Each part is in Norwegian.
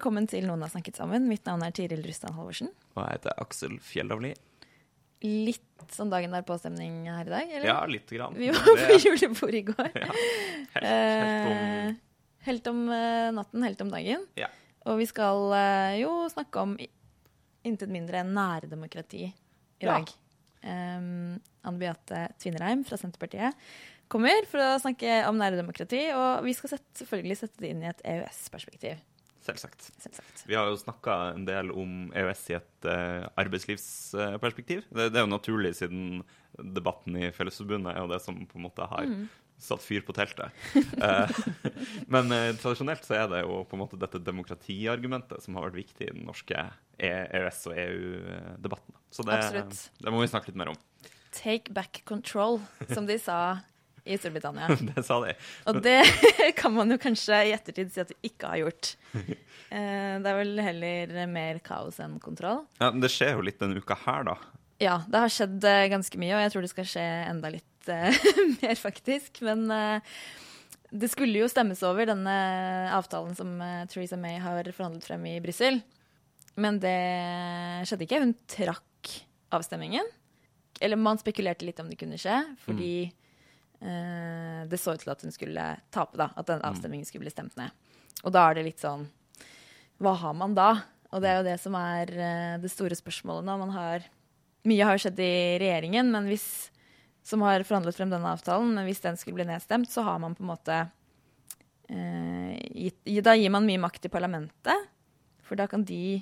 Velkommen til Noen har snakket sammen. Mitt navn er Tiril Rustan Halvorsen. Og jeg heter Aksel Fjellavli. Litt sånn dagen der påstemning her i dag, eller? Ja, lite grann. Vi var på julebord i går. Ja, helt, helt om Eh, Helt om eh, natten, helt om dagen. Ja. Og vi skal eh, jo snakke om intet mindre enn nærdemokrati i Ja. dag. Um, Anne Beate Tvinnereim fra Senterpartiet kommer for å snakke om nærdemokrati. Og vi skal sette, selvfølgelig sette det inn i et EØS-perspektiv. Selvsagt. Selvsagt. Vi har jo snakka en del om EØS i et uh, arbeidslivsperspektiv. Det, det er jo naturlig, siden debatten i Fellesforbundet er jo det som på en måte har Mm. satt fyr på teltet. uh, men uh, tradisjonelt så er det jo på en måte dette demokratiargumentet som har vært viktig i den norske E- EØS- og EU-debatten. Så det, det må vi snakke litt mer om. Take back control, som de sa i Storbritannia. Det sa de. Og det kan man jo kanskje i ettertid si at de ikke har gjort. Eh, Det er vel heller mer kaos enn kontroll. Ja, men det skjer jo litt denne uka her, da. Ja, det har skjedd eh, ganske mye, og jeg tror det skal skje enda litt eh, mer, faktisk. Men det skulle jo stemmes over denne avtalen som Theresa May har forhandlet frem i Brussel. Men det skjedde ikke. Hun trakk avstemmingen. Eller man spekulerte litt om det kunne skje, fordi eh, det så ut til at hun skulle tape, da. At den avstemningen skulle bli stemt ned. Og da er det litt sånn Hva har man da? Og det er jo det som er eh, det store spørsmålet nå. Man har Mye har skjedd i regjeringen, men hvis som har forhandlet frem denne avtalen, men hvis den skulle bli nedstemt, så har man på en måte eh, gitt, Da gir man mye makt til parlamentet, for da kan de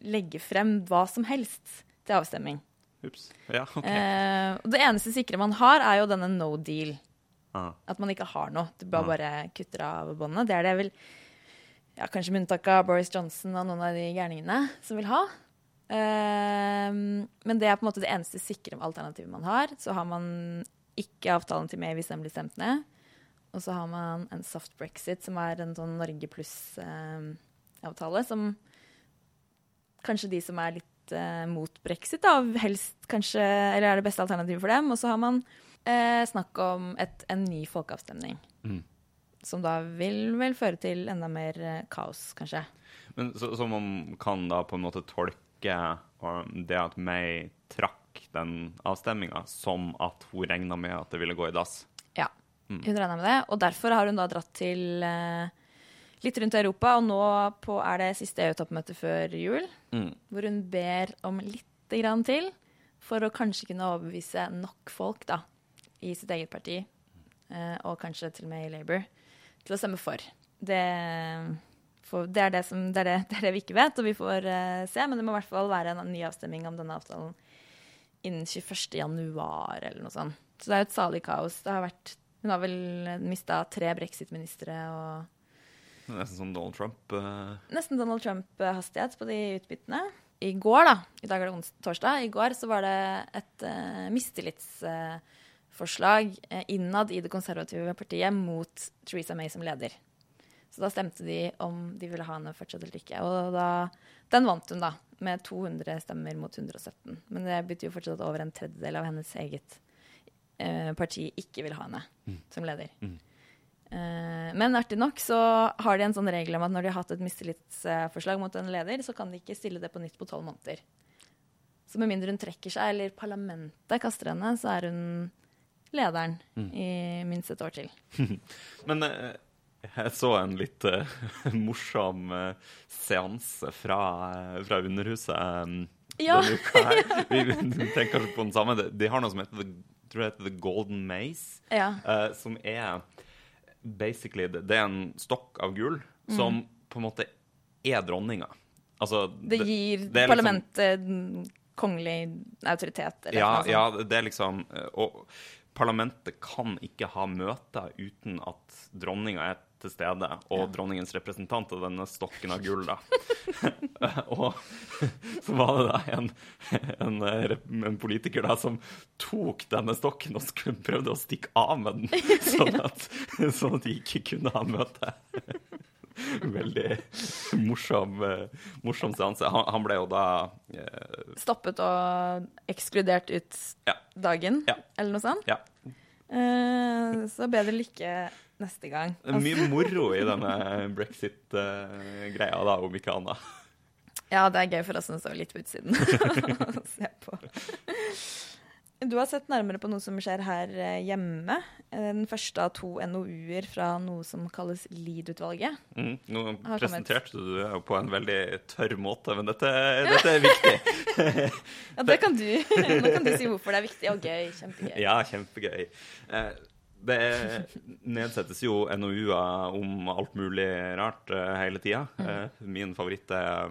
legge frem hva som helst til avstemming. Ups. Ja, okay. Eh, det eneste sikre man har, er jo denne no deal. Ah. At man ikke har noe. Du bare, ah. bare kutter av båndene. Det er det vel ja, kanskje med unntak av Boris Johnson og noen av de gærningene som vil ha. Eh, men det er på en måte det eneste sikre alternativet man har. Så har man ikke avtalen til May hvis den blir stemt ned. Og så har man en soft brexit, som er en sånn Norge pluss-avtale, som kanskje de som er litt eh, mot brexit, da, helst kanskje Eller er det beste alternativet for dem. Og så har man eh, snakk om et, en ny folkeavstemning. Mm. Som da vil vel føre til enda mer eh, kaos, kanskje. Men så, så man kan da på en måte tolke det at May trakk den avstemninga, som at hun regna med at det ville gå i dass? Ja, Mm. hun regna med det. Og derfor har hun da dratt til eh, litt rundt i Europa, og nå på, er det siste EU-toppmøte før jul, Mm. hvor hun ber om lite grann til for å kanskje kunne overbevise nok folk da, i sitt eget parti, eh, og kanskje til og med i Labour, til å stemme for. Det, for det, er det, som, det, er det, er det vi ikke vet, og vi får eh, se, men det må i hvert fall være en ny avstemning om denne avtalen innen 21. januar eller noe sånt. Så det er jo et salig kaos. Det har vært, hun har vel mista tre brexit-ministre og Nesten som Donald Trump. Uh... nesten Donald Trump-hastighet på de utbyttene. I går, da, i dag er det onsdag, torsdag, i går så var det et uh, mistillitsforslag uh, innad i det konservative partiet mot Theresa May som leder. Så da stemte de om de ville ha henne fortsatt eller ikke. Og da, den vant hun, da, med 200 stemmer mot 117. Men det betyr jo fortsatt at over en tredjedel av hennes eget parti ikke vil ha henne som leder. Eh, men artig nok så har de en sånn regel om at når de har hatt et mistillitsforslag mot en leder, så kan de ikke stille det på nytt på tolv måneder. Så med mindre hun trekker seg, eller parlamentet kaster henne, så er hun lederen i minst et år til. Men eh, jeg så en litt eh, morsom uh, seanse fra, eh, fra Underhuset Ja. Vi, tenker kanskje på den samme. De, har noe som heter The, heter The Golden Maze, Ja. eh, som er basically Det, det er en stokk av gull som på en måte er dronninga. Altså, Det gir det liksom- parlamentet kongelig autoritet. Eller Ja, noe sånt. ja, det er liksom eh, Og parlamentet kan ikke ha møter uten at dronninga er til stede, og dronningens representant av denne stokken av gull, da. og så var det da en, en, en, politiker da som tok denne stokken og skulle prøvde å stikke av med den, sånn at, sånn at de ikke kunne ha møte. Veldig morsom, morsom seanse. Han, han, ble jo da eh... Stoppet og ekskludert ut ja. dagen, ja. eller noe sånt? Ja. Eh, så bedre lykke neste gang. Det er mye moro i denne brexit-greia, da, om ikke annet. Ja, det er gøy for oss som står litt på utsiden å se på. Du har sett nærmere på noe som skjer her eh, hjemme. Eh, den første av to NOU-er fra noe som kalles LID-utvalget. Mm, nå presenterte du det på en veldig tørr måte, men dette, dette er viktig. ja, det kan du. Nå kan du si hvorfor det er viktig og gøy. Kjempegøy. Ja, kjempegøy. Eh, det nedsettes jo NOU-er om alt mulig rart hele tida. Uh, Min favoritt er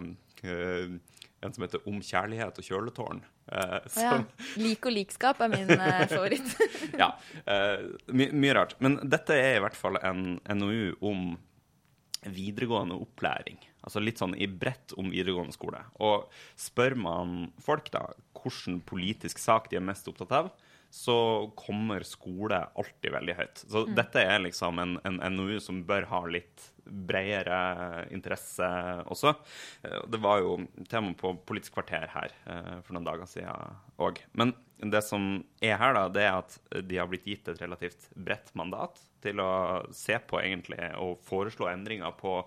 en som heter 'Om kjærlighet og kjøletårn'. Uh, som... ja. Lik og likskap er min uh, favoritt. ja. Uh, my mye rart. Men dette er i hvert fall en NOU om videregående opplæring. Altså litt sånn i bredt om videregående skole. Og spør man folk da hvilken politisk sak de er mest opptatt av, så kommer skole alltid veldig høyt. Så mm. dette er liksom en, en, NOU som bør ha litt bredere interesse også. Eh, det var jo tema på Politisk kvarter her eh, for noen dager siden òg. Men det som er her, da, det er at de har blitt gitt et relativt bredt mandat til å se på egentlig og foreslå endringer på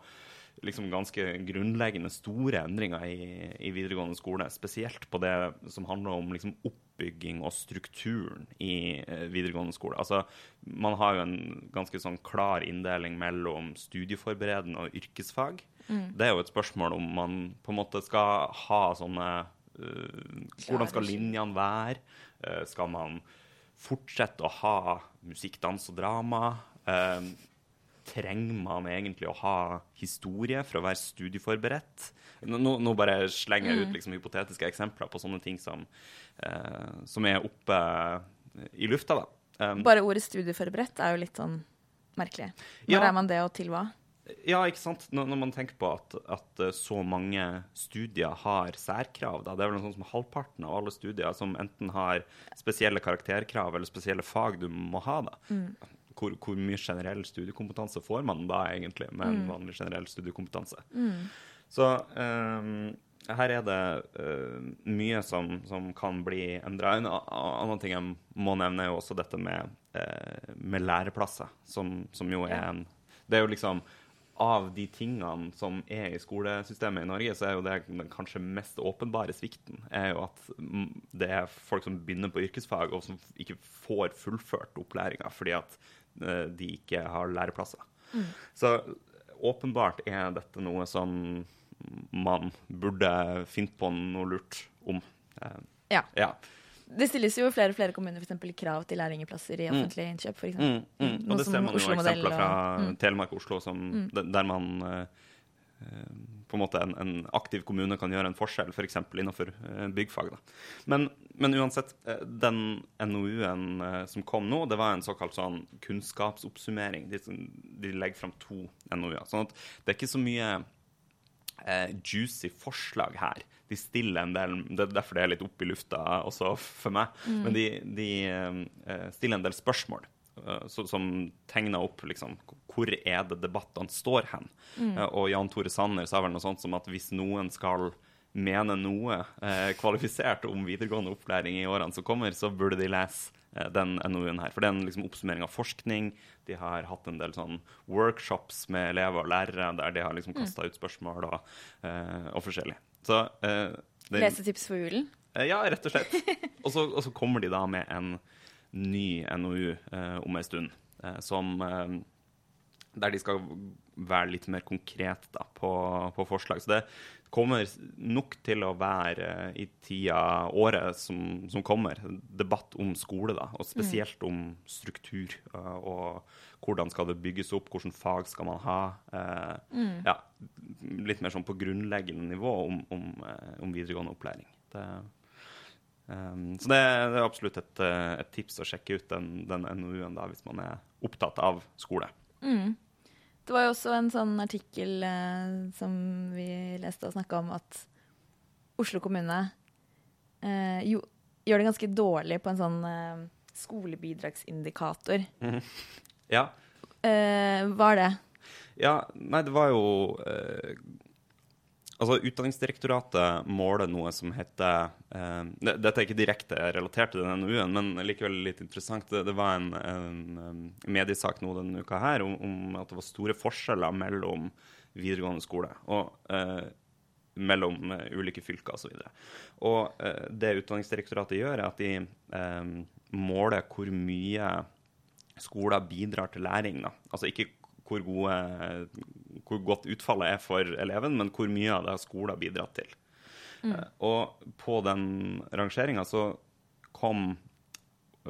liksom ganske grunnleggende store endringer i, i, videregående skole. Spesielt på det som handler om liksom oppbygging og strukturen i eh, videregående skole. Altså, man har jo en ganske sånn klar inndeling mellom studieforberedende og yrkesfag. Mm. Det er jo et spørsmål om man på en måte skal ha sånne uh, Hvordan skal linjene være? Uh, skal man fortsette å ha musikk, dans og drama? Uh, trenger man egentlig å ha historie for å være studieforberedt? Nå, nå bare slenger jeg ut mm. liksom, hypotetiske eksempler på sånne ting som, eh, som er oppe i lufta. da. Um, bare ordet studieforberedt er jo litt sånn merkelig. Når ja, er man det, og til hva? Ja, ikke sant. Når, når man tenker på at, at, eh, så mange studier har særkrav, da. Det er vel noe sånt som halvparten av alle studier som enten har spesielle karakterkrav eller spesielle fag du må ha. da. Mm hvor, hvor, mye generell studiekompetanse får man da egentlig med en mm. vanlig generell studiekompetanse? Mm. Så um, her er det uh, mye som, som, kan bli endra. En annen ting jeg må nevne, er jo også dette med, uh, med læreplasser, som, som, jo er en Det er jo liksom av de tingene som er i skolesystemet i Norge, så er jo det den kanskje mest åpenbare svikten er jo at det er folk som begynner på yrkesfag, og som ikke får fullført opplæringa fordi at de ikke har læreplasser. Mm. Så åpenbart er dette noe som man burde finne på noe lurt om. Eh, ja. ja. Det stilles jo flere og flere kommuner for eksempel, krav til lærlingplasser i mm. offentlige innkjøp. For mm, mm. Og det ser man jo eksempler fra og, mm. Telemark og Oslo som, der man uh, på en måte en, en, aktiv kommune kan gjøre en forskjell, f.eks. For innenfor uh, byggfag. Men, men, uansett, uh, den NOU-en som kom nå, det var en såkalt sånn kunnskapsoppsummering. De, de legger fram to NOU-er. sånn at det er ikke så mye juicy forslag her. De stiller en del Det er derfor det er litt opp i lufta også for meg. Mm. Men de, de stiller en del spørsmål. Eh, som tegna opp liksom, hvor er det debattene står hen. Mm. Uh, og Jan Tore Sanner sa vel noe sånt som at hvis noen skal mene noe eh, kvalifisert om videregående opplæring i årene som kommer, så burde de lese uh, den NOU-en her. For det er en liksom, oppsummering av forskning. De har hatt en del sånn workshops med elever og lærere der de har liksom kasta mm. ut spørsmål og, og forskjellig. Så, det, Lesetips for julen? ja, rett og slett. og så kommer de da med en ny NOU eh, om ei stund, eh, som eh, der de skal være litt mer konkret da, på, på, forslag. Så det kommer nok til å være i tida, året som, som kommer, debatt om skole. da, Og spesielt mm. om struktur. og hvordan skal det bygges opp, hvilke fag skal man ha. Eh, mm. ja, litt mer sånn på grunnleggende nivå om, om, om videregående opplæring. Det Um, så det, det, er absolutt et, eh, et, tips å sjekke ut den, den NOU-en da, hvis man er opptatt av skole. Mm. Det var jo også en sånn artikkel eh, som vi leste og snakka om, at Oslo kommune eh, jo, gjør det ganske dårlig på en sånn eh, skolebidragsindikator. Mm. Ja. Eh, hva er det? Ja, nei, det var jo eh, Altså, Utdanningsdirektoratet måler noe som heter eh, Dette er ikke direkte relatert til denne NOU-en, men likevel litt interessant. Det, det var en, en, mediesak nå denne uka her om, om, at det var store forskjeller mellom videregående skole og eh, mellom uh, ulike fylker osv. Og, så og uh, det Utdanningsdirektoratet gjør, er at de um, måler hvor mye skoler bidrar til læring. Da. Altså ikke hvor, gode, hvor, godt utfallet er for eleven, men hvor mye av det har skolen bidratt til. Mm. Uh, og på den rangeringa så kom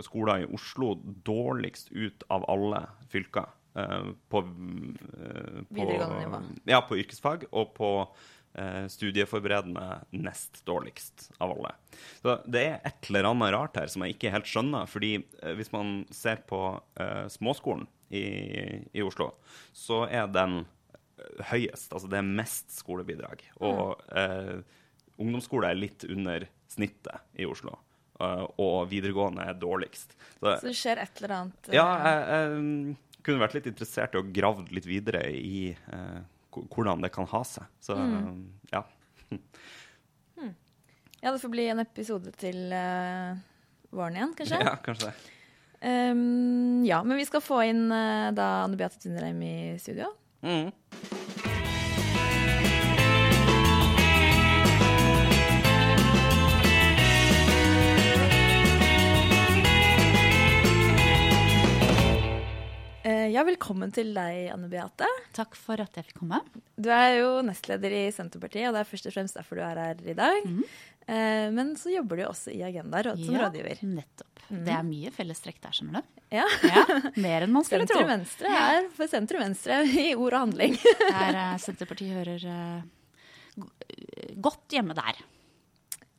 skoler i Oslo dårligst ut av alle fylker. Uh, på, uh, på, Videregående nivå. Ja, på yrkesfag. Og på studieforberedende nest dårligst av alle. Så det er et eller annet rart her som jeg ikke helt skjønner. fordi hvis man ser på småskolen, i, i, Oslo, så er den eh, høyest. Altså det er mest skolebidrag. Og eh, ungdomsskole er litt under snittet i Oslo. Uh, og videregående er dårligst. Så, så, det skjer et eller annet? Uh... Ja, jeg, jeg, kunne vært litt interessert i å grave litt videre i uh, hvordan det kan ha seg. Så mm. ja. hmm. Ja, det får bli en episode til våren igjen, kanskje? Ja, kanskje det. Um, ja, men vi skal få inn uh, da Anne Beate Tundreim i studio. Mm. Ja, velkommen til deg, Anne Beate. Takk for at jeg fikk komme. Du er jo nestleder i Senterpartiet, og det er først og fremst derfor du er her i dag. Mm. Men så jobber du også i Agenda råd som ja, rådgiver. Nettopp. Mm. Det er mye fellestrekk der, skjønner du. Ja. ja mer enn man skulle tro. Sentrum-venstre er for sentrum-venstre i ord og handling. der uh, Senterpartiet hører godt hjemme der.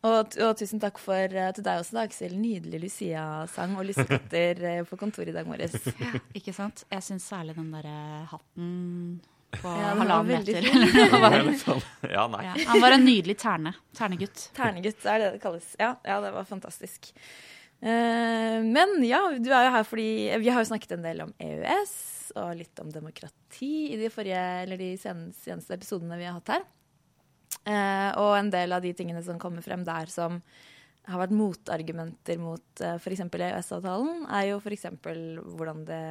Og, og, tusen takk for, uh, til deg også, da, Aksel. Nydelig Lucia-sang og lussekatter på kontoret i dag morges. Ja, ikke sant. Jeg syns særlig den derre hatten på ja, halvannen meter. sånn. ja, ja, han var en nydelig terne. Ternegutt. Ternegutt er det det kalles. Ja, ja det var fantastisk. Uh, men ja, du er jo her fordi Vi har jo snakket en del om EØS og litt om demokrati i de, forrige, eller de seneste, seneste episodene vi har hatt her. Uh, og en del av de tingene som kommer frem der som har vært motargumenter mot uh, f.eks. EØS-avtalen, er jo f.eks. hvordan det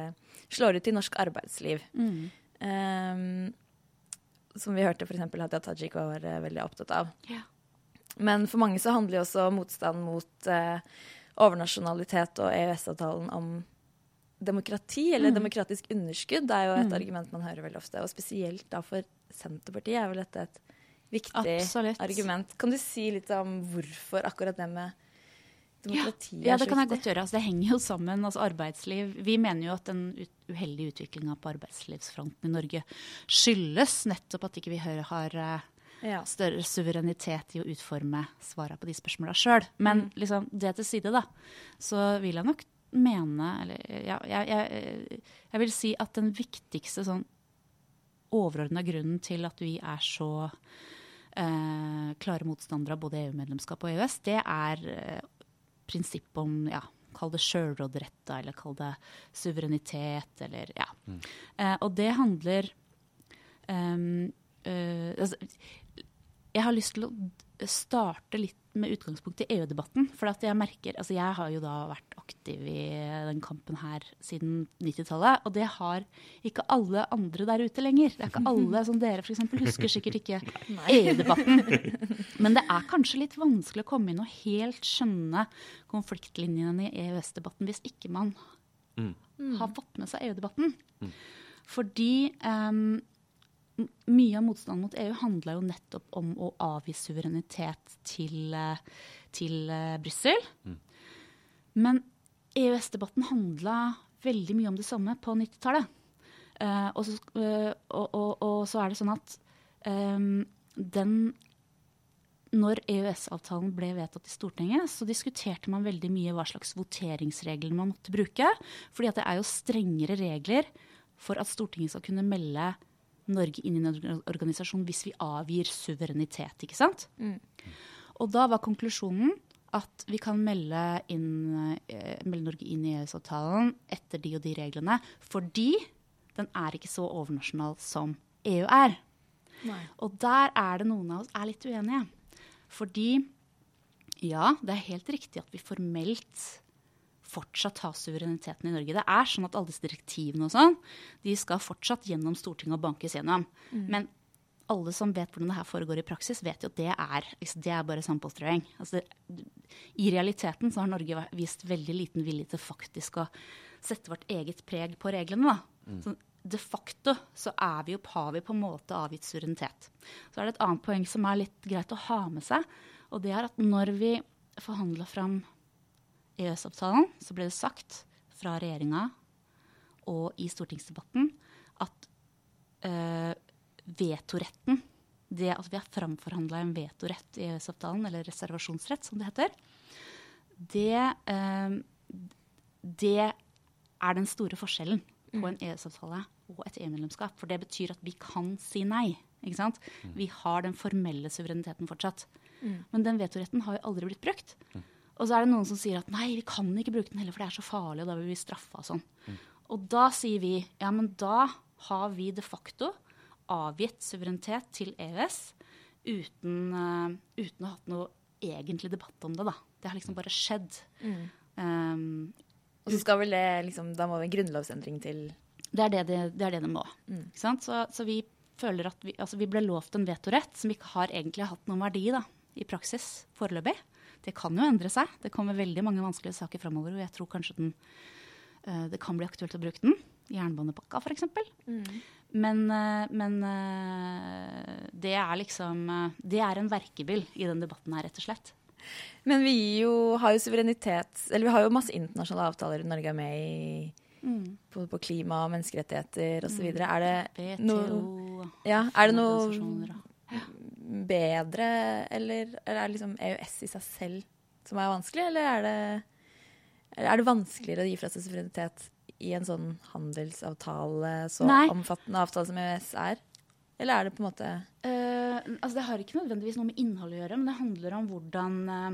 slår ut i norsk arbeidsliv. Mm. Um, som vi hørte f.eks. Hadia Tajik var veldig opptatt av. Yeah. Men for mange så handler jo også motstand mot uh, overnasjonalitet og EØS-avtalen om demokrati, eller mm. demokratisk underskudd. Det er jo et mm. argument man hører veldig ofte. Og spesielt da for Senterpartiet er vel dette et viktig Absolutt. argument. Kan du si litt om hvorfor akkurat det med demokrati ja, ja, det kan jeg godt gjøre. Altså, det henger jo sammen. Altså, arbeidsliv Vi mener jo at den uheldige utviklinga på arbeidslivsfronten i Norge skyldes nettopp at ikke vi har uh, ja. større suverenitet i å utforme svarene på de spørsmåla sjøl. Men mm. liksom, det til side, da, så vil jeg nok mene Eller ja, jeg, jeg, jeg, vil si at den viktigste sånn overordna grunnen til at vi er så eh, klare motstandere av både EU-medlemskap og EØS, det er eh, prinsippet om ja, kall det sjølråderett, eller kall det suverenitet, eller ja. Mm. Eh, og det handler um, altså, jeg har lyst til å starte litt med utgangspunkt i EU-debatten. For jeg merker, altså jeg har jo da vært aktiv i den kampen her siden 90-tallet. Og det har ikke alle andre der ute lenger. Det er ikke alle som dere f.eks. husker sikkert ikke EU-debatten. Men det er kanskje litt vanskelig å komme inn og helt skjønne konfliktlinjene i EØS-debatten hvis ikke man mm. har fått med seg EU-debatten. Mm. Fordi um, mye av motstanden mot EU handla jo nettopp om å avgi suverenitet til, eh, til uh, Brussel. Mm. Men EØS-debatten handla veldig mye om det samme på 90-tallet. Uh, og, uh, og, og, og, så er det sånn at um, den når EØS-avtalen ble vedtatt i Stortinget, så diskuterte man veldig mye hva slags voteringsregler man måtte bruke. fordi det er jo strengere regler for at Stortinget skal kunne melde Norge inn i en organisasjon hvis vi avgir suverenitet, ikke sant? Mm. Og da var konklusjonen at vi kan melde, inn, eh, melde Norge inn i EØS-avtalen etter de og de reglene, fordi den er ikke så overnasjonal som EU er. Nei. Og der er det noen av oss er litt uenige. Fordi ja, det er helt riktig at vi formelt fortsatt ha suvereniteten i Norge. Det er sånn at alle disse direktivene og sånn, de skal fortsatt gjennom Stortinget og bankes gjennom. Mm. Men alle som vet hvordan det her foregår i praksis, vet jo at det er, det er bare sampostrøing. Altså, I realiteten så har Norge vist veldig liten vilje til faktisk å sette vårt eget preg på reglene. da. Mm. Så de facto så vi jo, har vi på en måte avgitt suverenitet. Så er det et annet poeng som er litt greit å ha med seg. Og det er at når vi forhandla fram EØS-avtalen, så ble det sagt fra regjeringa og i stortingsdebatten at øh, vetoretten Det at vi har framforhandla en vetorett i EØS-avtalen, eller reservasjonsrett som det heter, det, øh, det er den store forskjellen på mm. en EØS-avtale og et EU-medlemskap. For det betyr at vi kan si nei. ikke sant? Mm. Vi har den formelle suvereniteten fortsatt. Mm. Men den vetoretten har jo aldri blitt brukt. Og så er det noen som sier at nei, vi kan ikke bruke den heller, for det er så farlig, og da vil vi straffe og sånn. Mm. Og da sier vi ja, men da har vi de facto avgitt suverenitet til EØS uten, uh, uten å ha hatt noe egentlig debatt om det, da. Det har liksom bare skjedd. Mm. Um, og så skal vel det liksom, Da må vi en grunnlovsendring til? Det er det det, det, er det, det må. Mm. Så, så, vi føler at vi, altså vi ble lovt en vetorett som ikke har egentlig hatt noen verdi da, i praksis foreløpig. Det kan jo endre seg. Det kommer veldig mange vanskelige saker framover. Og jeg tror kanskje den, uh, det kan bli aktuelt å bruke den. Jernbanepakka, f.eks. Mm. Men, uh, men uh, det er liksom Det er en verkebyll i den debatten her, rett og slett. Men vi jo, har jo suverenitet Eller vi har jo masse internasjonale avtaler Norge er med i. Mm. Både på klima og menneskerettigheter osv. Mm. Er det noe ja, Er det noe bedre, eller, eller er det liksom EØS i seg selv som er vanskelig, eller er det, er det vanskeligere å gi fra seg suverenitet i en sånn handelsavtale, så Nei. omfattende avtale som EØS er? Eller er det på en måte uh, altså Det har ikke nødvendigvis noe med innhold å gjøre, men det handler om hvordan uh,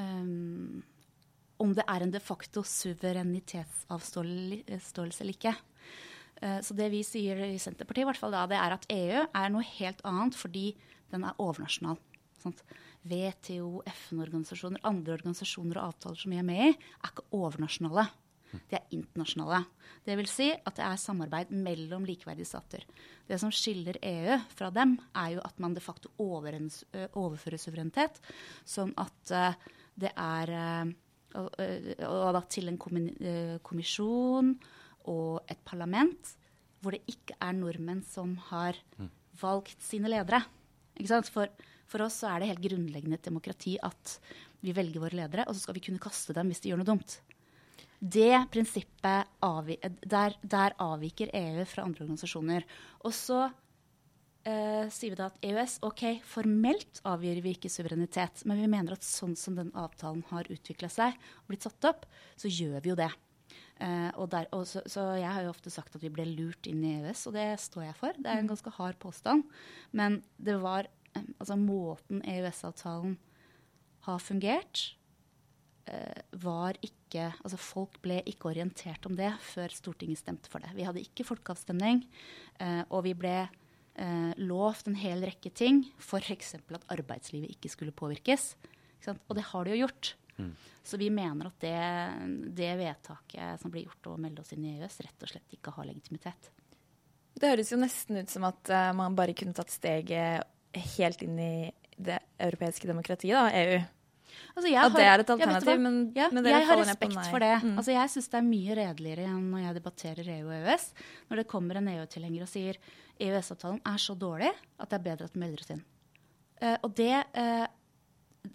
um, Om det er en de facto suverenitetsavståelse eller ikke. Uh, så det vi sier i Senterpartiet, i hvert fall da, det er at EU er noe helt annet fordi den er overnasjonal. Sant? WTO, FN-organisasjoner, andre organisasjoner og avtaler som vi er med i, er ikke overnasjonale. De er internasjonale. Det vil si at det er samarbeid mellom likeverdige stater. Det som skiller EU fra dem, er jo at man de facto overfører suverenitet, sånn at det er og, og da til en kommisjon og et parlament hvor det ikke er nordmenn som har valgt sine ledere. For, for, oss så er det helt grunnleggende et demokrati at vi velger våre ledere, og så skal vi kunne kaste dem hvis de gjør noe dumt. Det prinsippet der, der, avviker EU fra andre organisasjoner. Og så eh, sier vi da at EØS ok, formelt avgir vi ikke suverenitet, men vi mener at sånn som den avtalen har utvikla seg og blitt satt opp, så gjør vi jo det. Eh, og der, og så, så, jeg har jo ofte sagt at vi ble lurt inn i EØS, og det står jeg for. Det er en mm. ganske hard påstand. Men det var eh, altså måten EØS-avtalen har fungert, Eh, var ikke Altså folk ble ikke orientert om det før Stortinget stemte for det. Vi hadde ikke folkeavstemning, eh, og vi ble lovt en hel rekke ting. F.eks. at arbeidslivet ikke skulle påvirkes. Ikke og det har det jo gjort. Mm. Så vi mener at det, det vedtaket som blir gjort å melde oss inn i EØS, rett og slett ikke har legitimitet. Det høres jo nesten ut som at uh, man bare kunne tatt steget helt inn i det europeiske demokratiet, da, EU. Altså, at det er et alternativ, men, ja, men Jeg har respekt for det. Mm. Altså, jeg syns det er mye redeligere enn når jeg debatterer EU og EØS, når det kommer en EU-tilhenger og sier EØS-avtalen er så dårlig at det er bedre at den melder oss inn. Uh, og det, uh,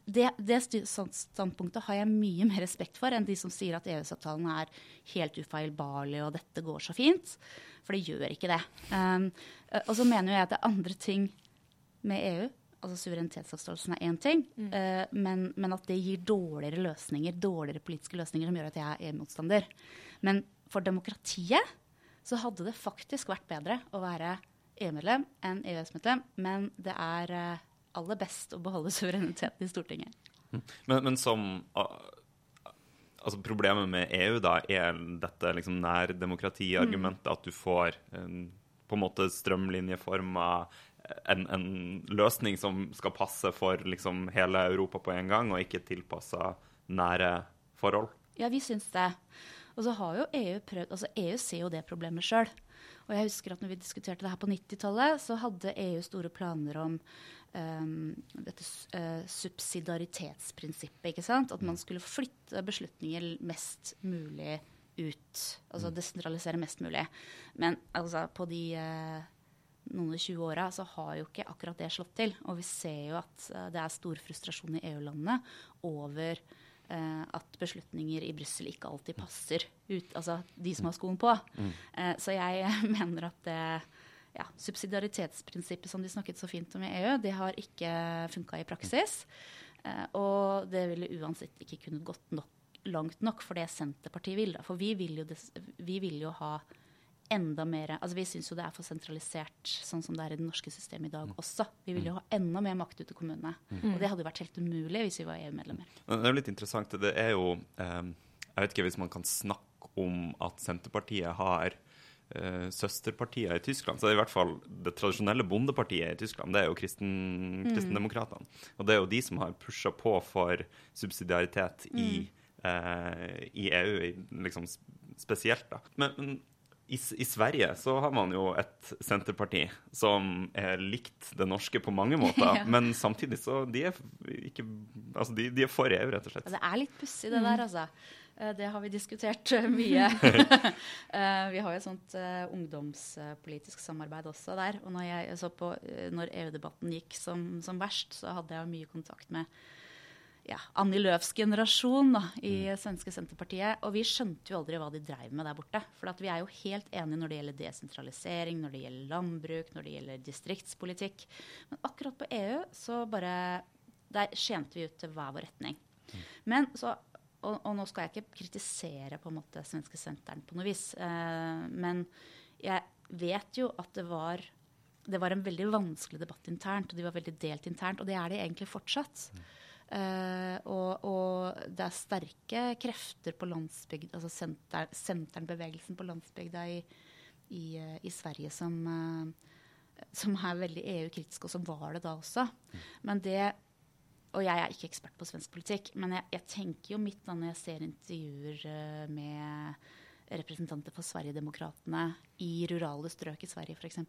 det, det standpunktet har jeg mye mer respekt for enn de som sier at EØS-avtalen er helt ufeilbarlig og dette går så fint. For det gjør ikke det. Um, og så mener jeg at det er andre ting med EU altså Suverenitetsavståelsen er én ting, mm. uh, men, men, at det gir dårligere løsninger, dårligere politiske løsninger som gjør at jeg er EU-motstander. Men for demokratiet så hadde det faktisk vært bedre å være EU-medlem enn EØS-medlem. Men det er uh, aller best å beholde suvereniteten i Stortinget. Mm. Men, men som altså Problemet med EU da er dette liksom nærdemokratiargumentet, mm. at du får en, på en måte strømlinjeforma en, en, løsning som skal passe for liksom hele Europa på en gang, og ikke tilpassa nære forhold. Ja, vi syns det. Og så har jo EU prøvd Altså, EU ser jo det problemet sjøl. Og jeg husker at når vi diskuterte det her på 90-tallet, så hadde EU store planer om um, dette uh, subsidiaritetsprinsippet. ikke sant? At man skulle flytte beslutninger mest mulig ut. Altså mm. desentralisere mest mulig. Men altså, på de uh, noen og 20 åra så har jo ikke akkurat det slått til. Og vi ser jo at uh, det er stor frustrasjon i EU-landene over at beslutninger i Brussel ikke alltid passer ut, altså de som har skoen på. Mm. Så jeg mener at det ja, subsidiaritetsprinsippet som de snakket så fint om i EU, det har ikke funka i praksis. og det ville uansett ikke kunnet gått nok, langt nok for det Senterpartiet vil. Da. For vi vil jo, vi vil jo ha enda mer altså Vi syns jo det er for sentralisert sånn som det er i det norske systemet i dag mm. også. Vi vil jo ha enda mer makt ut til kommunene. Mm. Og det hadde jo vært helt umulig hvis vi var EU-medlemmer. Det er jo litt interessant. Det er jo eh, Jeg vet ikke hvis man kan snakke om at Senterpartiet har eh, i Tyskland. Så det er i hvert fall det tradisjonelle bondepartiet i Tyskland. Det er jo kristen, mm. kristendemokratene. Og det er jo de som har pusha på for subsidiaritet i, mm. eh, i EU, liksom spesielt. da. Men, men i, i, Sverige så har man jo et senterparti som er likt det norske på mange måter, ja. men samtidig så de er ikke Altså, de, de er for EU, rett og slett. Det er litt pussig, det der, altså. Eh, det har vi diskutert eh, mye. Eh, vi har jo et sånt ungdomspolitisk samarbeid også der. Og når, jeg så på, når EU-debatten gikk som, som verst, så hadde jeg mye kontakt med ja, Annie Løfs generasjon da, i mm. svenske Senterpartiet. Og vi skjønte jo aldri hva de dreiv med der borte. For vi er jo helt enige når det gjelder desentralisering, når det gjelder landbruk, når det gjelder distriktspolitikk. Men akkurat på EU så bare Der skjente vi ut til hver vår retning. Mm. Men så og, og, nå skal jeg ikke kritisere på en måte svenske senteren på noe vis. Eh, men jeg vet jo at det var det var en veldig vanskelig debatt internt, og de var veldig delt internt. Og det er de egentlig fortsatt. Mm. Og, og, det er sterke krefter på landsbygd, altså senter, senternbevegelsen på landsbygda i, i, uh, i Sverige som, uh, som, er veldig EU-kritisk, og som var det da også. Men det Og jeg er ikke ekspert på svensk politikk, men jeg, jeg tenker jo mitt da når jeg ser intervjuer med representanter for Sverigedemokraterna i rurale strøk i Sverige f.eks.,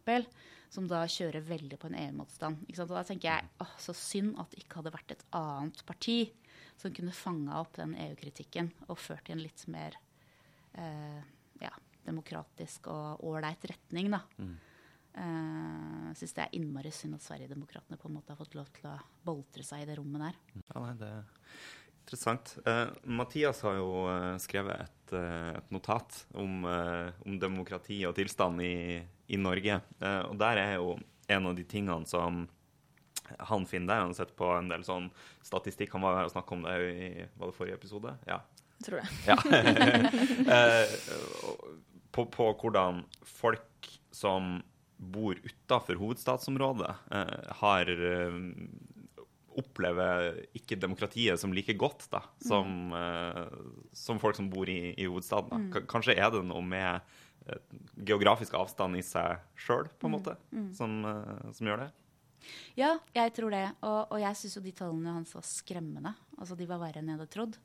som da kjører veldig på en EU-motstand. Og Da tenker jeg åh, så synd at det ikke hadde vært et annet parti som kunne fanga opp den EU-kritikken og ført i en litt mer eh, ja, demokratisk og ålreit retning. da. Mm. Uh, syns det er innmari synd at Sverigedemokraterna på en måte har fått lov til å boltre seg i det rommet der. Ja, nei, det Interessant. Uh, Mathias har jo eh, skrevet et, et notat om, uh, om, demokrati og tilstand i, i Norge. Uh, og der er jo en av de tingene som han finner der. Han har sett på en del sånn statistikk. Han var her og snakka om det i var det forrige episode. Ja. Jeg tror det. Ja. Eh, på, på, hvordan folk som bor utafor hovedstadsområdet, har opplever ikke demokratiet som like godt da, som, mm. uh, som folk som bor i, i hovedstaden. Mm. Kanskje er det noe med geografisk avstand i seg sjøl, på en mm. måte, mm. som, som, gjør det? Ja, jeg tror det. Og, og jeg syns jo de tallene hans var skremmende. Altså, de var verre enn jeg hadde trodd.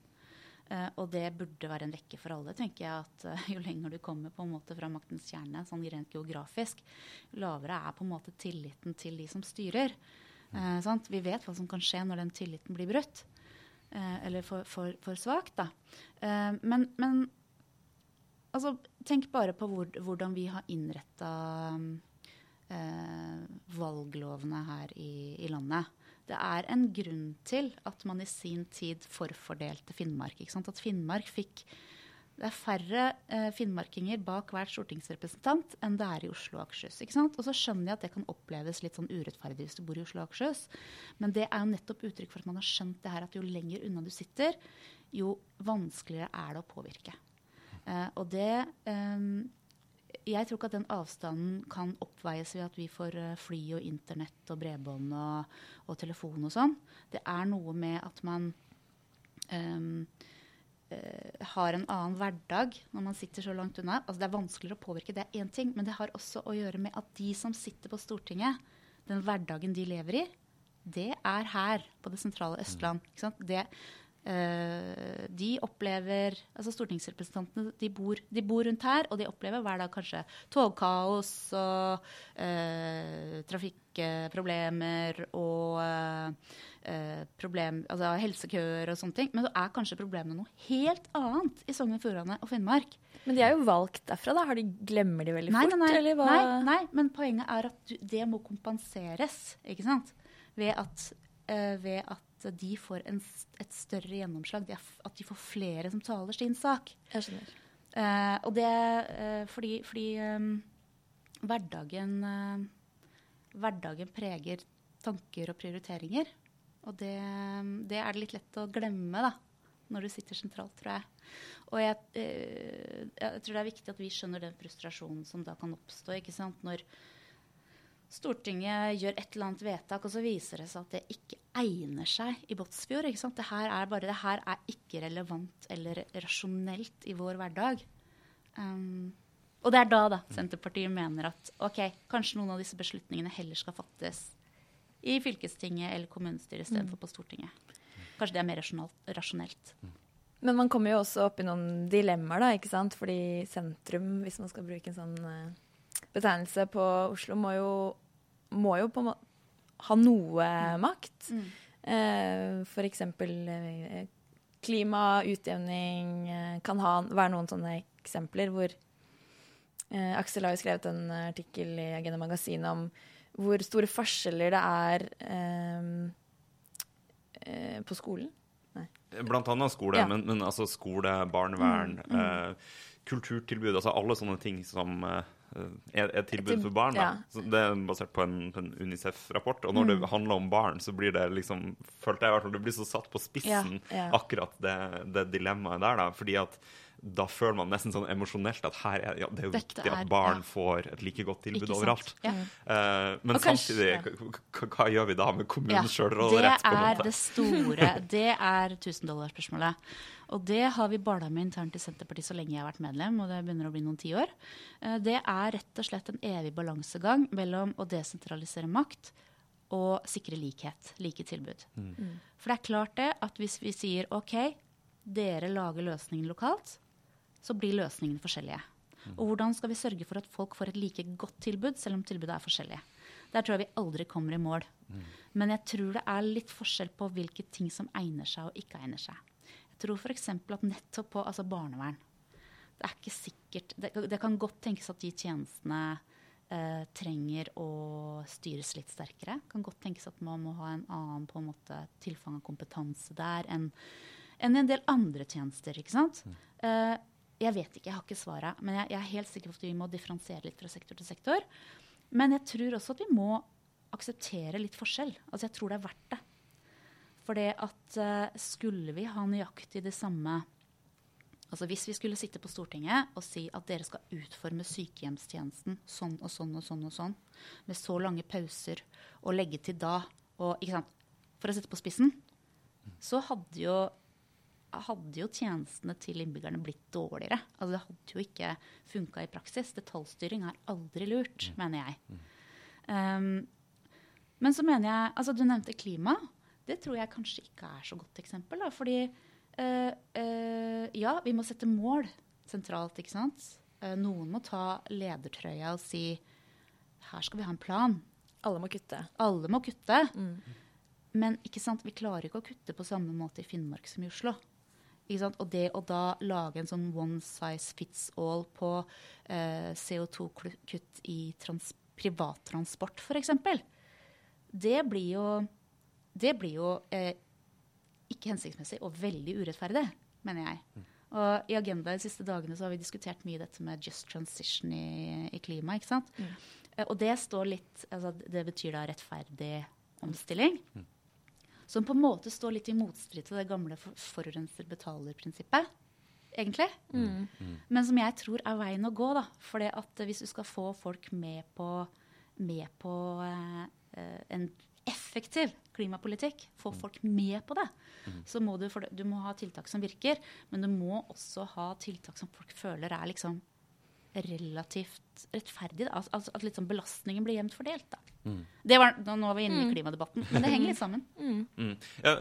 Og det burde være en vekke for alle, tenker jeg. at Jo lenger du kommer på en måte fra maktens kjerne, sånn rent geografisk, lavere er på en måte tilliten til de som styrer. Eh, vi vet hva som kan skje når den tilliten blir brutt. Eh, eller for, for, for svakt, da. Eh, men, men altså, tenk bare på hvor, hvordan vi har innretta eh, valglovene her i, i, landet. Det er en grunn til at man i sin tid forfordelte Finnmark. At Finnmark fikk Det er færre eh, finnmarkinger bak hvert stortingsrepresentant enn det er i Oslo og Akershus. ikke sant? Og så skjønner jeg at det kan oppleves litt sånn urettferdig hvis du bor i Oslo og Akershus. Men det er jo nettopp uttrykk for at man har skjønt det her at jo lenger unna du sitter, jo vanskeligere er det å påvirke. Eh, og det eh, Jeg tror ikke at den avstanden kan oppveies ved at vi får eh, fly og internett og bredbånd og, og telefon og sånn. Det er noe med at man um, uh, har en annen hverdag når man sitter så langt unna. Altså Det er vanskeligere å påvirke, det er én ting, men det har også å gjøre med at de som sitter på Stortinget, den hverdagen de lever i, det er her på det sentrale Østland. Det, de opplever Altså stortingsrepresentantene de bor, de bor, rundt her, og de opplever hver dag kanskje togkaos og uh, trafikkproblemer og Eh, problem, altså helsekøer og sånne ting. Men det er kanskje problemet noe helt annet i Sogn og Fjordane og Finnmark. Men de er jo valgt derfra, da? Har de, glemmer de veldig nei, fort? Nei, nei, nei, men poenget er at det må kompenseres, ikke sant? Ved at, uh, ved at de får en, et større gjennomslag. At de får flere som taler sin sak. Jeg skjønner. Uh, og det uh, fordi, fordi um, hverdagen, hverdagen preger tanker og prioriteringer. Og det, det, er det litt lett å glemme da, når du sitter sentralt, tror jeg. Og jeg, eh, jeg, tror det er viktig at vi skjønner den frustrasjonen som da kan oppstå. ikke sant? Når Stortinget gjør et eller annet vedtak, og så viser det seg at det ikke egner seg i Båtsfjord. ikke sant? Det her er bare, det her er ikke relevant eller rasjonelt i vår hverdag. Um, og det er da da Senterpartiet mener at ok, kanskje noen av disse beslutningene heller skal fattes i fylkestinget eller kommunestyret istedenfor mm. på Stortinget. Kanskje det er mer rasjonelt. Men man kommer jo også opp i noen dilemmaer, da, ikke sant? Fordi sentrum, hvis man skal bruke en sånn uh, betegnelse på Oslo, må jo, må jo på ha noe mm. makt. Mm. Eh, for eksempel uh, klima, utjevning uh, kan ha, være noen sånne eksempler hvor Aksel har jo skrevet en artikkel i Agenda Magasin om hvor store forskjeller det er um, uh, på skolen. Nei. Blant annet skole, ja. men, men, altså skole, barnevern, mm, mm. Uh, kulturtilbud, altså alle sånne ting som uh, er, er tilbud for barn. Ja. det er basert på en, en Unicef-rapport. Og når mm. det handler om barn, så blir det liksom følte jeg i hvert fall, det blir så satt på spissen, ja, akkurat det, det dilemmaet der. da, fordi at da føler man nesten sånn emosjonelt at her er, ja, det er jo Dette viktig at barn ja. får et like godt tilbud overalt. Ja. Uh, men samtidig, hva gjør vi da med kommunens ja, sjølråderett? Det er det store. Det er tusendollarsspørsmålet. Og det har vi bala med internt i Senterpartiet så lenge jeg har vært medlem, og det begynner å bli noen tiår. Uh, det er rett og slett en evig balansegang mellom å desentralisere makt og sikre likhet, like tilbud. Mm. mm. For det er klart det at hvis vi sier OK, dere lager løsningen lokalt, så blir løsningene forskjellige. Og hvordan skal vi sørge for at folk får et like godt tilbud, selv om tilbudet er forskjellig? Der tror jeg vi aldri kommer i mål. Men jeg tror det er litt forskjell på hvilke ting som egner seg og ikke egner seg. Tror f.eks. at nettopp på altså barnevern Det er ikke sikkert Det, det kan godt tenkes at de tjenestene eh, trenger å styres litt sterkere. Det kan godt tenkes at man må ha en annen på en måte tilfang av kompetanse der enn en, en del andre tjenester. ikke sant? Mm. Eh, jeg vet ikke, jeg har ikke svaret. Men jeg, jeg, er helt sikker på at vi må differensiere litt fra sektor til sektor. Men jeg tror også at vi må akseptere litt forskjell. Altså jeg tror det er verdt det. For det at uh, skulle vi ha nøyaktig det samme Altså Hvis vi skulle sitte på Stortinget og si at dere skal utforme sykehjemstjenesten sånn og sånn og sånn og sånn, med så lange pauser, og legge til da og, For å sette på spissen, så hadde jo hadde jo tjenestene til innbyggerne blitt dårligere. Altså Det hadde jo ikke funka i praksis. Detaljstyring er aldri lurt, mm. mener jeg. Um, men så mener jeg altså Du nevnte klima. Det tror jeg kanskje ikke er så godt eksempel. Da, fordi uh, uh, ja, vi må sette mål sentralt, ikke sant. Uh, noen må ta ledertrøya og si her skal vi ha en plan. Alle må kutte. Alle må kutte. Mm. Men ikke sant, vi klarer ikke å kutte på samme måte i Finnmark som i Oslo. Og det å da lage en sånn one size fits all på eh, CO2-kutt i trans privattransport, f.eks., det blir jo, det blir jo eh, ikke hensiktsmessig og veldig urettferdig, mener jeg. Og i Agenda de siste dagene så har vi diskutert mye dette med just transition i, i klima. ikke sant? Mm. Eh, og det står litt altså Det betyr da rettferdig omstilling. Mm. Som på en måte står litt i motstrid til det gamle forurenser betaler-prinsippet. Egentlig. Mm. mm. Men som jeg tror er veien å gå. da. For hvis du skal få folk med på, med på eh, en effektiv klimapolitikk, få mm. folk med på det, mm. så må du, du må ha tiltak som virker, men du må også ha tiltak som folk føler er liksom relativt rettferdig. Da. altså at liksom belastningen blir jevnt fordelt. Da. Mm. Var, nå er vi inne i mm. klimadebatten, men det henger litt sammen. Mm. Mm. Ja,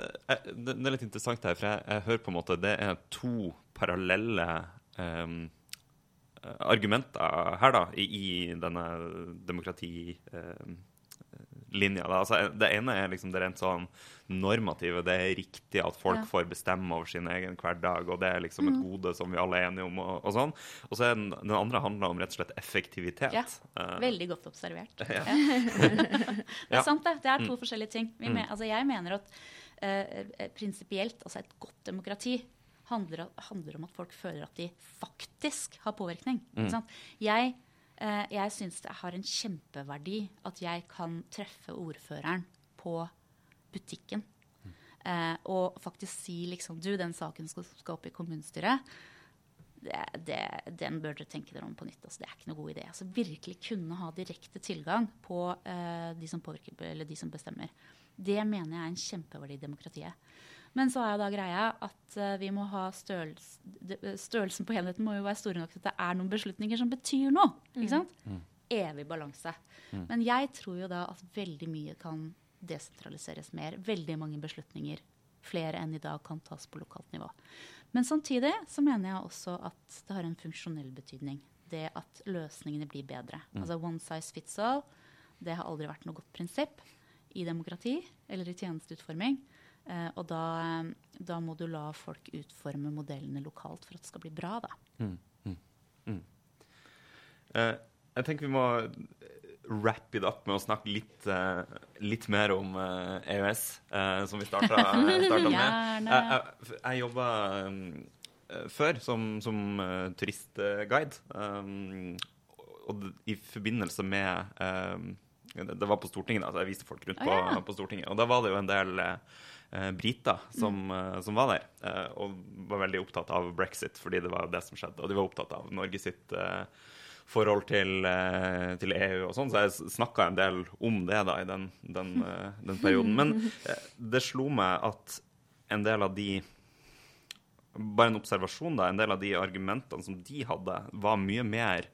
det, er litt interessant her, for jeg, jeg, hører på en måte det er to parallelle um, argumenter her da, i, i denne demokrati... Um, linja. Altså, det ene er liksom det rent sånn normative. Det er riktig at folk ja. får bestemme over sin egen hverdag, og det er liksom et mm. gode som vi alle er enige om. Og, og sånn. Og så den, den, andre handler om rett og slett effektivitet. Ja. Uh, Veldig godt observert. Ja. det er sant, det. Det er to mm. forskjellige ting. Mm. Men, altså, jeg mener at uh, prinsipielt, altså et godt demokrati handler, handler, om at folk føler at de faktisk har påvirkning. Mm. Jeg Eh, jeg syns det har en kjempeverdi at jeg kan treffe ordføreren på butikken. Eh, og faktisk si liksom Du, den saken skal, skal opp i kommunestyret. Det, det, den bør dere tenke dere om på nytt. Altså, det er ikke noe god idé. Altså, virkelig kunne ha direkte tilgang på uh, de som påvirker, eller de som bestemmer. Det mener jeg er en kjempeverdi i demokratiet. Men så er da greia at uh, vi må ha størrelse, eh, Størrelsen på enheten må jo være store nok til at det er noen beslutninger som betyr noe. ikke mm. sant? Mm. Evig balanse. Mm. Men jeg tror jo da at veldig mye kan desentraliseres mer. Veldig mange beslutninger, flere enn i dag, kan tas på lokalt nivå. Men samtidig så mener jeg også at det har en funksjonell betydning. Det at løsningene blir bedre. Mm. Altså one size fits all. Det har aldri vært noe godt prinsipp i demokrati eller i tjenesteutforming. Eh, og da, da, må du la folk utforme modellene lokalt for at det skal bli bra, da. Mm, mm, mm. Eh, jeg tenker vi må wrap it up med å snakke litt, uh, litt mer om uh, EØS, uh, som vi starta, med. Jeg, jeg, jeg jobba um, før som, som turistguide. Um, og i forbindelse med um, Det var på Stortinget, da, så jeg viste folk rundt på, ja. på, Stortinget. Og da var det jo en del eh, briter som, mm. eh, som, var der, eh, og var veldig opptatt av brexit, fordi det var det som skjedde. Og de var opptatt av Norge sitt eh, forhold til, eh, til, EU og sånn, så jeg snakka en del om det da i den, den, eh, den perioden. Men det slo meg at en del av de Bare en observasjon, da. En del av de argumentene som de hadde, var mye mer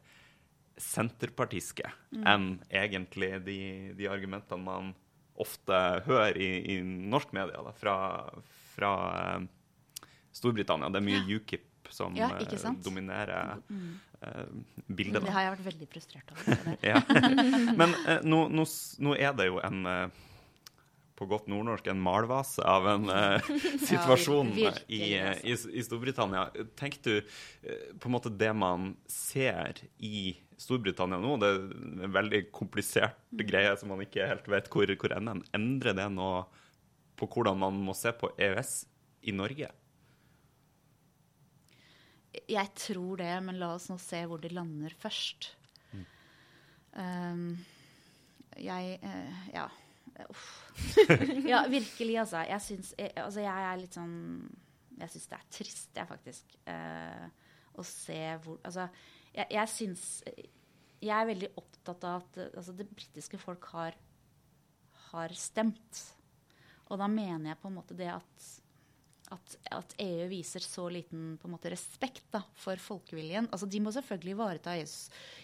senterpartiske mm. enn egentlig de, de argumentene man ofte hører i, i norsk media da, fra, fra uh, Storbritannia. Det er mye ja. UKIP som ja, uh, dominerer uh, bildet. Det har jeg vært veldig frustrert over. ja. Men nå, nå, nå, er det jo en på godt nordnorsk en malvase av en uh, situasjon ja, i, i, i, Storbritannia. Tenk du uh, på en måte det man ser i Storbritannia nå, det er en veldig komplisert greie som man ikke helt vet hvor, hvor ender. Endrer det noe på hvordan man må se på EØS i Norge? Jeg tror det, men la oss nå se hvor de lander først. Mm. Um, jeg uh, Ja. Uff. ja, virkelig, altså. Jeg syns altså, jeg er litt sånn Jeg syns det er trist, jeg, faktisk, uh, å se hvor Altså, jeg, jeg syns Jeg er veldig opptatt av at altså, det britiske folk har, har stemt. Og da mener jeg på en måte det at at, at, EU viser så liten måte, respekt da, for folkeviljen. Altså, de må selvfølgelig ivareta EUs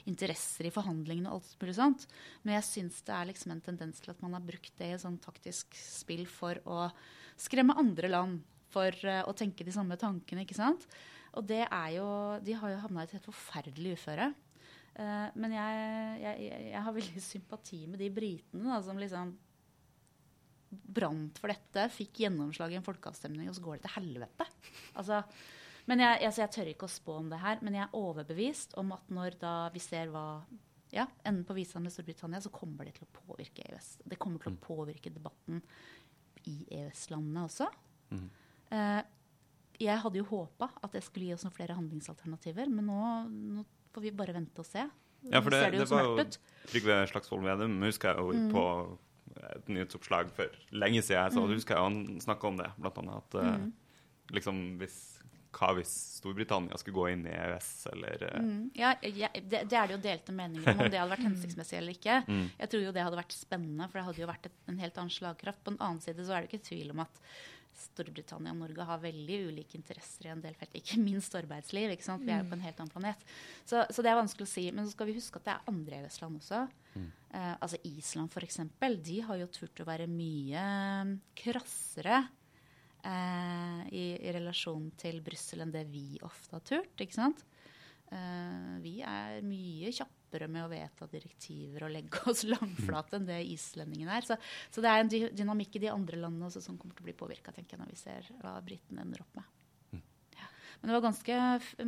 interesser i forhandlingene, og alt mulig sånt, men jeg syns det er liksom en tendens til at man har brukt det i sånn taktisk spill for å skremme andre land for uh, å tenke de samme tankene. ikke sant? Og det er jo, De har jo havna i et helt forferdelig uføre. Uh, men jeg, jeg, jeg, har veldig sympati med de britene da, som liksom brant for dette, fikk gjennomslag i en folkeavstemning, og så går det til helvete. Altså, men jeg, altså, jeg, tør ikke å spå om det her, men jeg er overbevist om at når da vi ser hva ja, enden på visa med Storbritannia, så kommer det til å påvirke EØS. Det kommer til å mm. påvirke debatten i EØS-landene også. Mm. Eh, jeg hadde jo håpa at det skulle gi oss noen flere handlingsalternativer, men nå, nå får vi bare vente og se. Ja, for det, det, det var jo Trygve Slagsvold Vedum, husker jeg jo mm. på et nyhetsoppslag for lenge siden, så mm. husker jeg han snakka om det, blant annet at eh, mm. liksom hvis hva hvis Storbritannia skulle gå inn i EØS, eller eh? mm, Ja, ja det, det, er det jo delte meninger om, om det hadde vært hensiktsmessig eller ikke. Mm. Jeg tror jo det hadde vært spennende, for det hadde jo vært et, en helt annen slagkraft. På den annen side så er det ikke tvil om at Storbritannia og Norge har veldig ulike interesser i en del felt, ikke minst arbeidsliv. ikke sant? Vi er jo på en helt annen planet. Så, så, det er vanskelig å si. Men så skal vi huske at det er andre EØS-land også. Mm. Eh, altså Island, f.eks. De har jo turt å være mye krassere eh, i, i, relasjon til Brussel enn det vi ofte har turt. ikke sant? Eh, vi er mye kjappere med å vedta direktiver og legge oss langflate enn det islendingene er. Så, så, det er en dynamikk i de andre landene også som kommer til å bli påvirka når vi ser hva britene ender opp med. Mm. Ja. Men det var ganske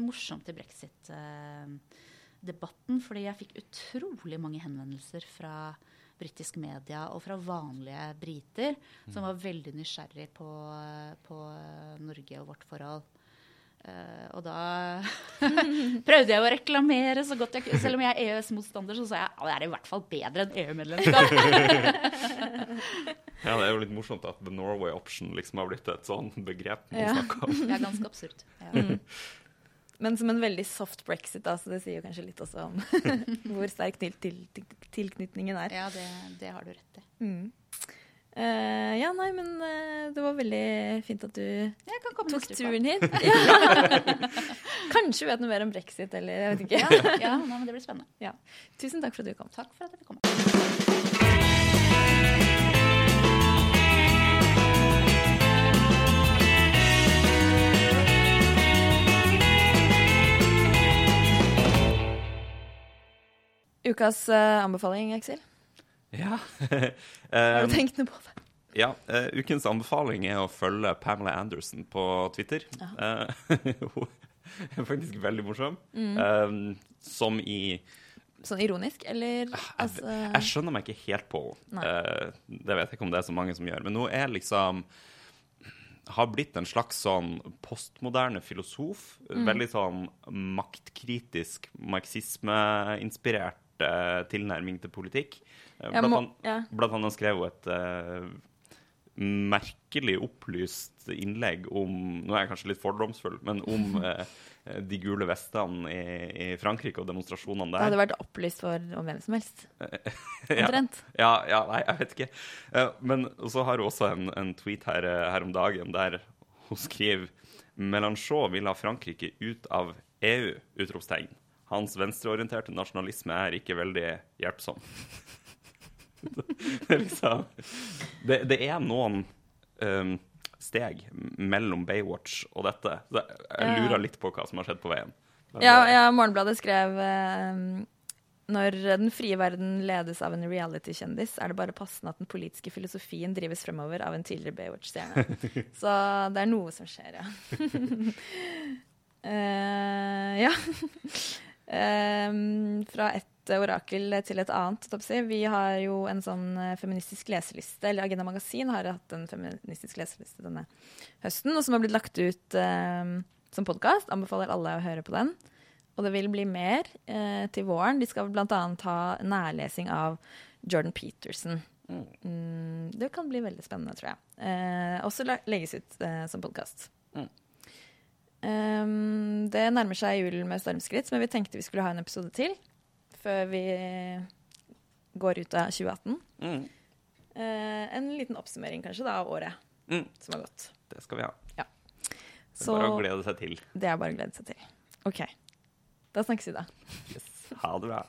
morsomt i brexit-debatten, fordi jeg fikk utrolig mange henvendelser fra britisk media og fra vanlige briter som var veldig nysgjerrig på, på Norge og vårt forhold. Uh, og da prøvde jeg å reklamere så godt jeg kunne. Selv om jeg er EØS-motstander, så sa jeg at det er i hvert fall bedre enn EU-medlemskap. ja, det er jo litt morsomt at the Norway option liksom har blitt et sånn begrep man ja. snakker om. det er ganske absurd. Ja. Mm. Men som en veldig soft brexit, da, så det sier jo kanskje litt også om hvor sterk til, til, til, tilknytningen er. Ja, det, det, har du rett i. Mm. Uh, ja, nei, men uh, det var veldig fint at du tok turen hit. Kanskje vet noe mer om brexit, eller jeg vet ikke. ja, ja nei, men det blir spennende. Ja. Tusen takk for at du kom. Takk for at jeg kom. Ukas uh, anbefaling, Aksel? Ja. Har du tenkt noe på det? Ja. Uh, ukens anbefaling er å følge Pamela Anderson på Twitter. Uh, hun er faktisk veldig morsom. Mm. Um, som i Sånn ironisk, eller? Altså... Jeg, jeg, skjønner meg ikke helt på henne. det vet jeg ikke om det er så mange som gjør. Men hun er liksom har blitt en slags sånn postmoderne filosof. Mm. Veldig sånn maktkritisk, marxismeinspirert uh, tilnærming til politikk. Uh, blant, må, ja. blant, annet skrev hun et uh, merkelig opplyst innlegg om Nå er jeg kanskje litt fordomsfull, men om de gule vestene i, i, Frankrike og demonstrasjonene der. Det hadde vært opplyst for om hvem som helst. Omtrent. ja, ja, nei, jeg vet ikke. men så har hun også en, en tweet her, her, om dagen der hun skriver Melanchon vil ha Frankrike ut av EU! utropstegn hans venstreorienterte nasjonalisme er ikke veldig hjelpsom. det, er liksom, det, det, er noen um, steg mellom Baywatch og dette. Så jeg lurer litt på hva som har skjedd på veien. Men, ja, ja, Morgenbladet skrev um, når den frie verden ledes av en reality-kjendis, er det bare passende at den politiske filosofien drives fremover av en tidligere Baywatch-stjerne. Så det er noe som skjer, ja. uh, ja. Um, fra et orakel til et annet. Vi har jo en sånn eh, feministisk leseliste, eller Agenda Magasin har hatt en feministisk leseliste denne høsten, og som har blitt lagt ut eh, som podkast. Anbefaler alle å høre på den. Og det vil bli mer eh, til våren. De skal bl.a. ha nærlesing av Jordan Peterson. Mm. Mm, det kan bli veldig spennende, tror jeg. Eh, også legges ut uh, som podkast. Mm. Um, det nærmer seg jul med stormskritt, men vi tenkte vi skulle ha en episode til før vi går ut av 2018. Mm. Uh, en liten oppsummering kanskje da av året mm. som har gått. Det skal vi ha. Ja. Så, bare å glede seg til. Det er bare å glede seg til. OK. Da snakkes vi, da. Yes. Ha det bra.